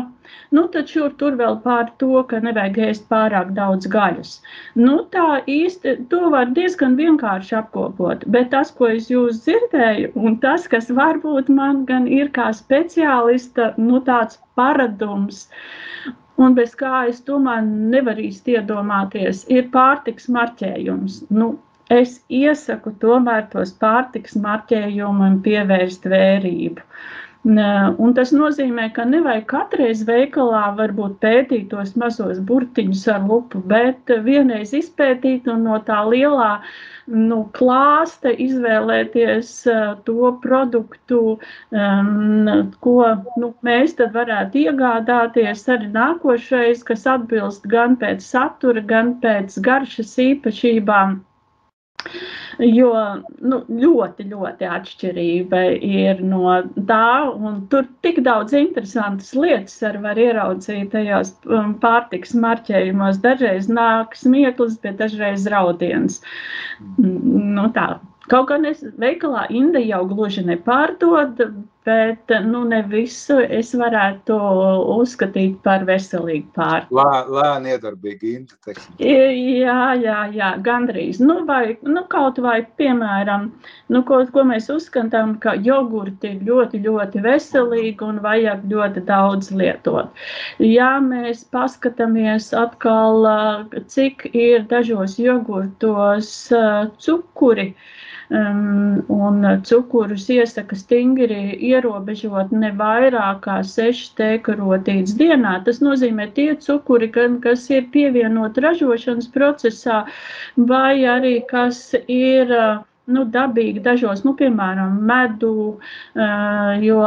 Nu, tad šur tur vēl pār to, ka nevajag ēst pārāk daudz gaļas. Nu, tā īsti, to var diezgan vienkārši apkopot, bet tas, ko es jūs dzirdēju, un tas, kas varbūt man gan ir kā speciālista, nu, tāds paradums, un bez kā es tomēr nevaru īsti iedomāties, ir pārtiks marķējums. Nu, es iesaku tomēr tos pārtiks marķējumam pievērst vērību. Un tas nozīmē, ka nevajag katreiz veikalā varbūt pētīt tos mazos burtiņus ar lupu, bet vienreiz izpētīt un no tā lielā nu, klāsta izvēlēties uh, to produktu, um, ko nu, mēs tad varētu iegādāties arī nākošais, kas atbilst gan pēc satura, gan pēc garšas īpašībām. Jo nu, ļoti, ļoti atšķirība ir no tā, un tur tik daudz interesantas lietas arī var ieraudzīt tajos um, pārtiks marķējumos. Dažreiz nāk smieklis, bet dažreiz raudiens. Nu, tā. Kaut gan es veikalā Inda jau gluži nepārdod, bet nu, ne visu es varētu uzskatīt par veselīgu pārtiku. Lē, lēni iedarbīgi Inda. Jā, jā, jā, gandrīz. Nu, vai, nu, kaut vai, piemēram, nu, ko, ko mēs uzskatām, ka jogurti ir ļoti, ļoti veselīgi un vajag ļoti daudz lietot. Ja mēs paskatāmies atkal, cik ir dažos jogurtos cukuri, uh, um, un cukurus iesaka stingri ierobežot ne vairāk kā 6 tēkarotītes dienā. Tas nozīmē tie cukuri, kas ir pievienot ražošanas procesā, vai arī kas ir uh, nu, dabīgi dažos, nu, piemēram, medu, jo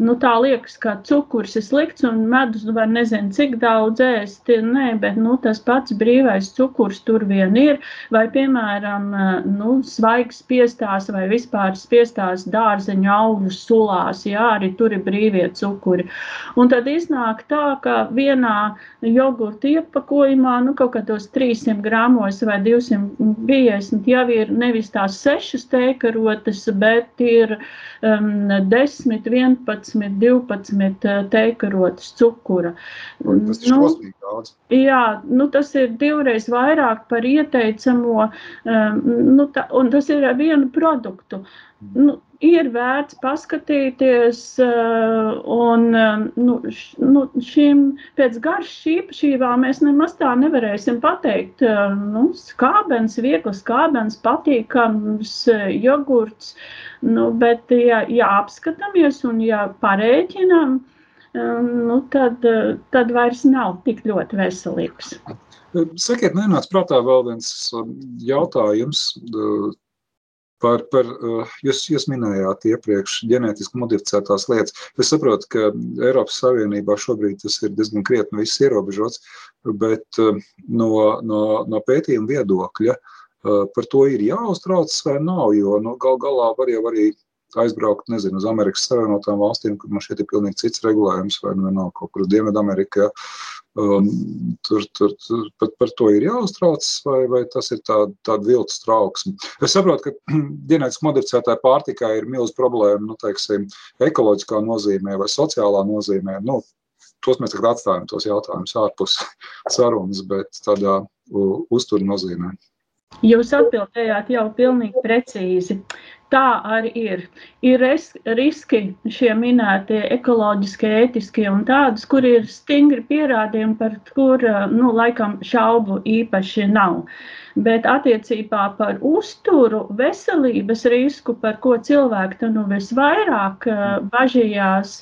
nu, tā liekas, ka cukurs ir slikts un medus var nezinu, cik daudz ēst. Nē, bet nu, tas pats brīvais cukurs tur vien ir. Vai, piemēram, nu, svaigs spiestās vai vispār spiestās dārzeņu augļu sulās, jā, arī tur ir brīvie cukuri. Un tad iznāk tā, ka vienā jogurta iepakojumā, nu, kaut kādos 300 gramos vai 250 jau ir nevis tās 6 sešas teikarotes, bet ir um, 10, 11, 12 teikarotes cukura. Tas ir nu, daudz. Jā, nu, tas ir divreiz vairāk par ieteicamo, um, nu, tā, un tas ir vienu produktu. Nu, ir vērts paskatīties, uh, un um, nu, š, nu, šīm pēc garšas īpašībām mēs nemaz tā nevarēsim pateikt. Uh, nu, skābens, viegls skābens, patīkams jogurts, nu, bet ja, ja apskatāmies un ja parēķinam, nu, tad, tad vairs nav tik ļoti veselīgs. Sakiet, nenāc prātā vēl viens jautājums Par, par, eh, jūs, jūs minējāt iepriekš ģenētiski modificētās lietas. Es saprotu, ka Eiropas Savienībā šobrīd tas ir diezgan krietni ierobežots, bet eh, no, no, no pētījuma viedokļa eh, par to ir jāuztraucas vai nav, jo nu, gal galā var jau arī aizbraukt, nezinu, uz Amerikas Savienotām valstīm, kur man šeit ir pilnīgi cits regulējums, vai nu nav kaut kur uz Dienvidamerikā. Um, tur, tur, tur pat par to ir jāuztraucas, vai, vai tas ir tāda tā viltus trauksme. Es saprotu, ka ģenētiski modificētāja pārtikā ir milz problēma, nu, teiksim, ekoloģiskā nozīmē vai sociālā nozīmē. Nu, tos mēs tagad atstājam, tos jautājumus ārpus sarunas, bet tādā uzturu nozīmē. Jūs atbildējāt jau pilnīgi precīzi. Tā arī ir. Ir riski šie minētie ekoloģiskie, ētiskie un tādas, kur ir stingri pierādījumi, par kur, nu, laikam šaubu īpaši nav. Bet attiecībā par uzturu, veselības risku, par ko cilvēki nu visvairāk bažījās,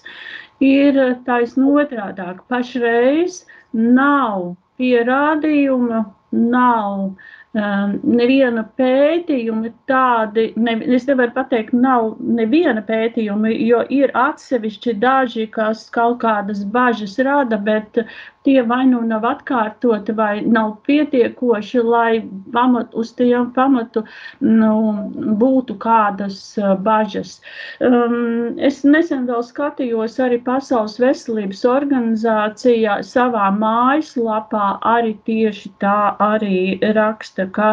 ir taisn otrādāk. Pašreiz nav pierādījumu, nav Um, neviena pētījuma tādi, ne, es nevaru pateikt, nav neviena pētījuma, jo ir atsevišķi daži, kas kaut kādas bažas rada, bet tie vai nu nav atkārtoti, vai nav pietiekoši, lai pamat, uz tiem pamatu nu, būtu kādas uh, bažas. Um, es nesen vēl skatījos arī Pasaules veselības organizācijā savā mājaslapā, arī tieši tā arī raksta, ka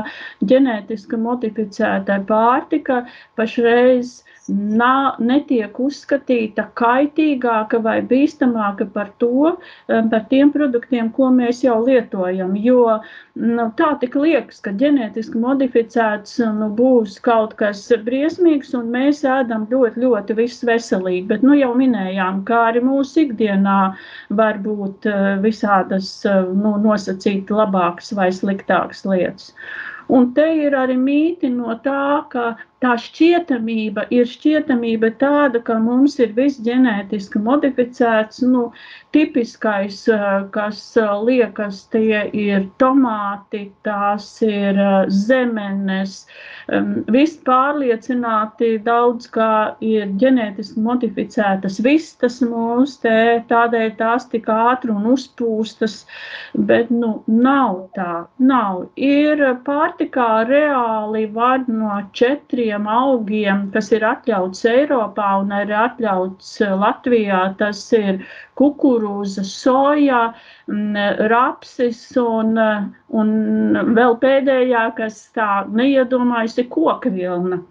ģenētiski modificēta pārtika pašreiz nā, netiek uzskatīta kaitīgāka vai bīstamāka par, to, eh, par tiem produktiem, ko mēs jau lietojam. Jo nu, tā tik liekas, ka ģenētiski modificēts nu, būs kaut kas briesmīgs, un mēs ēdam ļoti, ļoti viss veselīgi. Bet nu, jau minējām, kā arī mūsu ikdienā var būt eh, visādas eh, nu, nosacīti labākas vai sliktākas lietas. Un te ir arī mīti no tā, ka tā šķietamība ir šķietamība tāda, ka mums ir viss ģenētiski modificēts, nu, tipiskais, kas liekas, tie ir tomāti, tās ir zemenes, viss pārliecināti daudz, kā ir ģenētiski modificētas vistas mūs, te tādēļ tās tik ātri un uzpūstas, bet, nu, nav tā, nav. Ir pārtikā reāli var no četriem tiem augiem, kas ir atļauts Eiropā un arī atļauts eh, Latvijā. Tas ir kukurūza, soja, mm, rapsis un, eh, un vēl pēdējā, kas tā neiedomājas, ir kokvilna.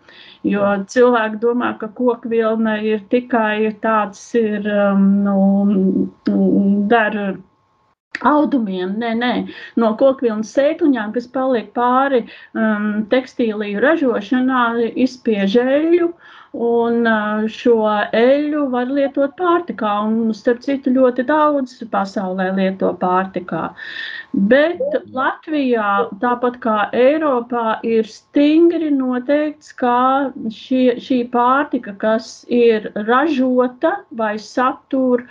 Jo cilvēki domā, ka kokvilna ir tikai tāds, ir, um, nu, dara audumiem, nē, nē, no kokvilnas sēkliņām, kas paliek pāri um, tekstīliju ražošanā, izspiež eļļu, Un šo eļļu var lietot pārtikā, un starp citu ļoti daudz pasaulē lieto pārtikā. Bet Latvijā, tāpat kā Eiropā, ir stingri noteikts, ka šie, šī pārtika, kas ir ražota vai satur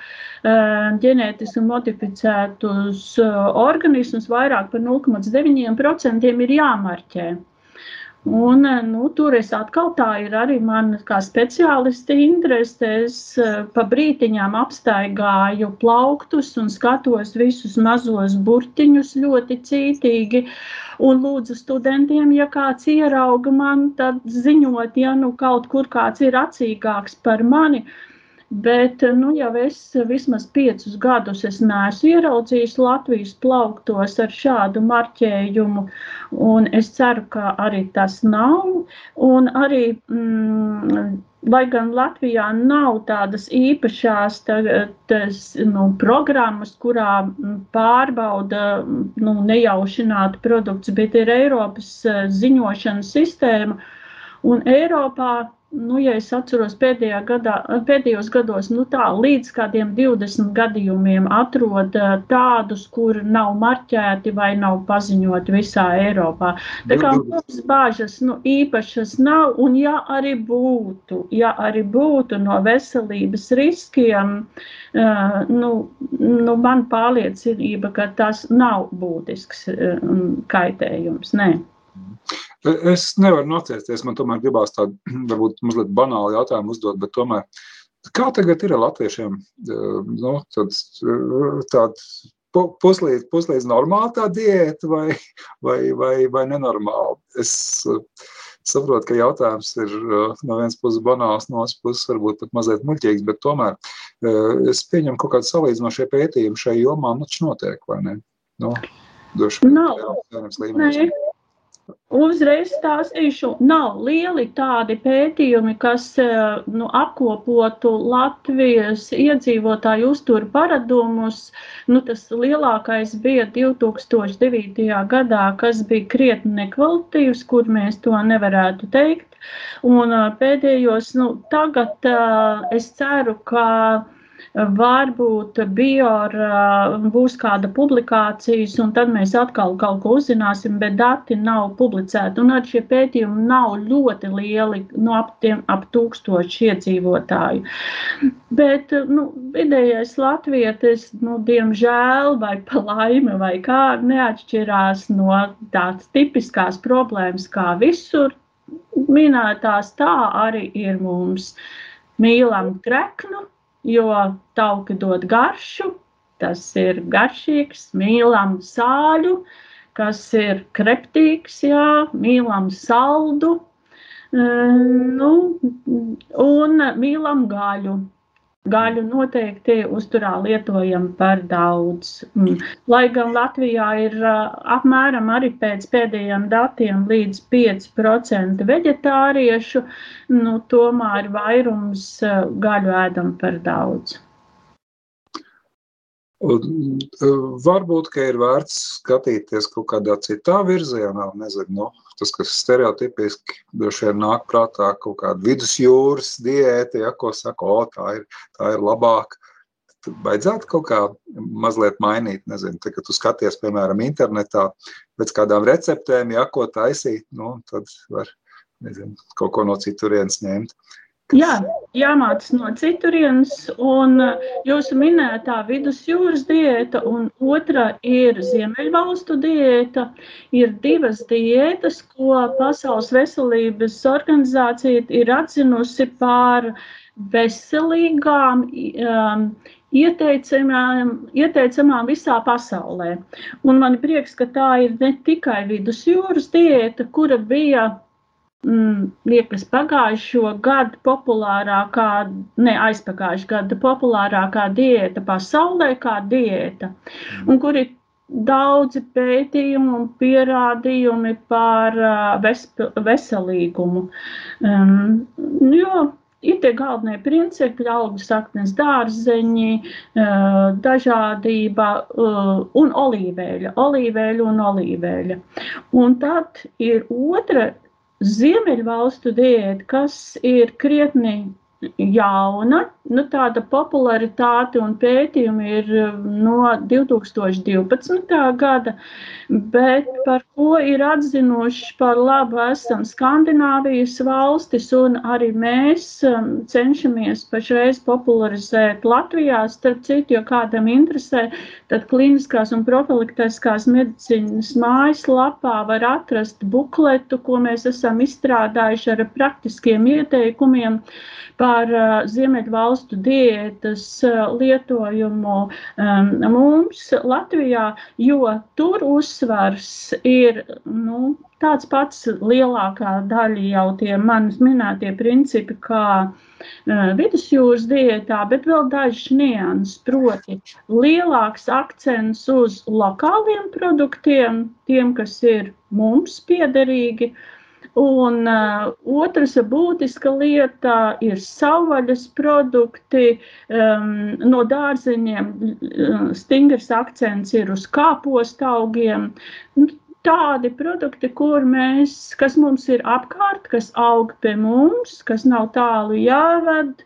ģenētiski modificētus organismus, vairāk par 0,9% ir jāmarķē. Un, eh, nu, tur es atkal tā ir arī man kā speciālisti interese. Es eh, pa brītiņām apstaigāju plauktus un skatos visus mazos burtiņus ļoti cītīgi. Un lūdzu studentiem, ja kāds ierauga man, tad ziņot, ja nu kaut kur kāds ir acīgāks par mani. Uh, Bet nu, jau es vismaz piecus gadus neesmu ieraudzījis Latvijas plauktos ar šādu marķējumu. Es ceru, ka arī tas nav. Un arī, mm, lai gan Latvijā nav tādas īpašās tas, nu, programmas, kurā pārbauda nu, nejaušinātu produktus, bet ir Eiropas eh, ziņošanas sistēma. Un Eiropā nu, ja es atceros pēdējā gadā, pēdējos gados, nu tā, līdz kādiem 20 gadījumiem atrod tādus, kuri nav marķēti vai nav paziņoti visā Eiropā. Tā kā mums bāžas nu, īpašas nav, un ja arī būtu, ja arī būtu no veselības riskiem, uh, nu, nu, man pārliecinība, ka tas nav būtisks uh, kaitējums. Nē. Es nevaru nocēsties, man tomēr gribās tādu, varbūt mazliet banālu jautājumu uzdot, bet tomēr, kā tagad ir ar latviešiem? Nu, tāds, tāds puslīdz, puslīdz normāla tā diēta vai, vai, vai, vai nenormāla? Es saprotu, ka jautājums ir no vienas puses banāls, no otras puses varbūt pat mazliet muļķīgs, bet tomēr es pieņemu kaut kādu salīdzinošie pētījumi šai jomā, nu, taču notiek, vai ne? Nu, došu vien, Nav. Uzreiz stāstīšu, nav lieli tādi pētījumi, kas eh, nu, apkopotu Latvijas iedzīvotāju uzturu paradumus. Nu, tas lielākais bija 2009. gadā, kas bija krietni nekvalitīvs, kur mēs to nevarētu teikt. Un eh, pēdējos, nu, tagad eh, es ceru, ka varbūt bior būs kāda publikācijas, un tad mēs atkal kaut ko uzzināsim, bet dati nav publicēti. Un arī šie pētījumi nav ļoti lieli, no nu, ap, tiem, ap tūkstoši iedzīvotāju. Bet nu, vidējais latvietis, nu, diemžēl, vai pa laime, vai kā, neatšķirās no tādas tipiskās problēmas kā visur. Minētās tā arī ir mums. Mīlam treknu, jo tauki dod garšu, tas ir garšīgs, mīlam sāļu, kas ir kreptīgs, jā, mīlam saldu, nu, un mīlam gaļu. Gaļu noteikti uzturā lietojam par daudz. Mm. Lai gan Latvijā ir apmēram arī pēc pēdējiem datiem līdz 5% veģetāriešu, nu, tomēr vairums gaļu ēdam par daudz. Un, varbūt, ka ir vērts skatīties kaut kādā citā virzienā, nezinu, nu, tas, kas stereotipiski droši vien nāk prātā kaut kāda vidusjūras diēta, ja, ko saka, o, tā ir, tā ir labāka. vajadzētu kaut kā mazliet mainīt. Nezinu, tā, kad tu skaties, piemēram, internetā pēc kādām receptēm, ja ko taisīt, nu, tad var nezinu, kaut ko no citurienes ņemt. Kas... Jā, jāmācās no citurienes, un jūsu minētā vidusjūras diēta, un otra ir Ziemeļvalstu diēta. Ir divas diētas, ko Pasaules veselības organizācija ir atzinusi par veselīgām, um, ieteicamām, ieteicamām visā pasaulē. Un man ir prieks, ka tā ir ne tikai vidusjūras diēta, kura bija mm, liekas, pagājušo gadu populārākā, ne aizpagājušā gada populārākā diēta pasaulē, kā diēta, mm. un kur ir daudzi pētījumi un pierādījumi par uh, ves, veselīgumu. Um, jo ir tie galvenie principi, augļu saknes, dārzeņi, dažādība un olīveļa, olīveļa un olīveļa. Un tad ir otra Ziemeļvalstu diēta, kas ir krietni jauna, nu, tāda popularitāte un pētījumi ir no 2012. gada, bet par ko ir atzinuši par labu esam Skandināvijas valstis, un arī mēs um, cenšamies pašreiz popularizēt Latvijā, starp citu, jo kādam interesē, tad kliniskās un profilaktiskās medicīnas mājaslapā var atrast bukletu, ko mēs esam izstrādājuši ar praktiskiem ieteikumiem par uh, Ziemeļvalstu diētas uh, lietojumu um, mums Latvijā, jo tur uzsvars ir nu, tāds pats lielākā daļa jau tie manis minētie principi, kā uh, vidusjūras diētā, bet vēl daži nianses, proti lielāks akcents uz lokāliem produktiem, tiem, kas ir mums piederīgi, uh, Un uh, otrs būtiska lieta ir savvaļas produkti. Um, no dārzeņiem uh, stingrs akcents ir uz kāpostu augiem. Nu, tādi produkti, kur mēs, kas mums ir apkārt, kas aug pie mums, kas nav tālu jāved,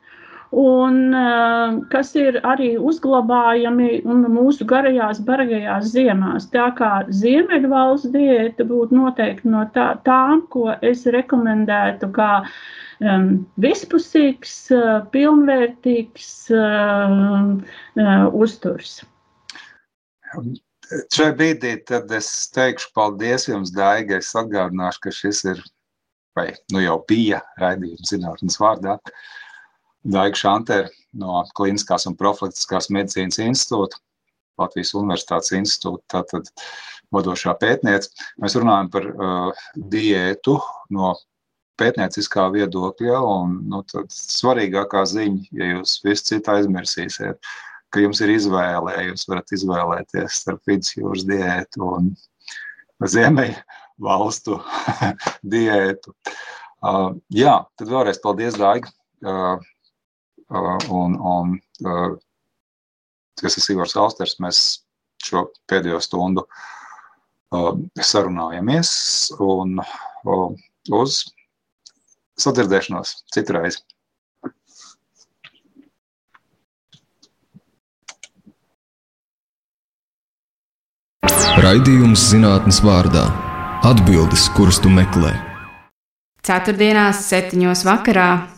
un uh, kas ir arī uzglabājami mūsu garajās, bargajās ziemās. Tā kā Ziemeļvalsts diēta būtu noteikti no tā, tām, ko es rekomendētu kā um, vispusīgs, uh, pilnvērtīgs uh, uh, uzturs. Šai brīdī tad es teikšu paldies jums, Daiga. Es atgādināšu, ka šis ir, vai nu jau bija raidījums zinātnes vārdā. Uh, Daiga Šantera no Kliniskās un profilaktiskās medicīnas institūta, Latvijas Universitātes institūta, tātad vadošā pētniece. Mēs runājam par uh, diētu no pētnieciskā viedokļa, un nu, svarīgākā ziņa, ja jūs visu citu aizmirsīsiet, ka jums ir izvēle, jūs varat izvēlēties starp vidusjūras diētu un ziemeļu valstu diētu. Uh, jā, tad vēlreiz paldies, Daiga. Uh, un, un tas ir Ivars Austers, mēs šo pēdējo stundu sarunājamies un uz sadzirdēšanos citreiz. Raidījums zinātnes vārdā - atbildes, kuras tu meklē. Ceturtdienās, septiņos vakarā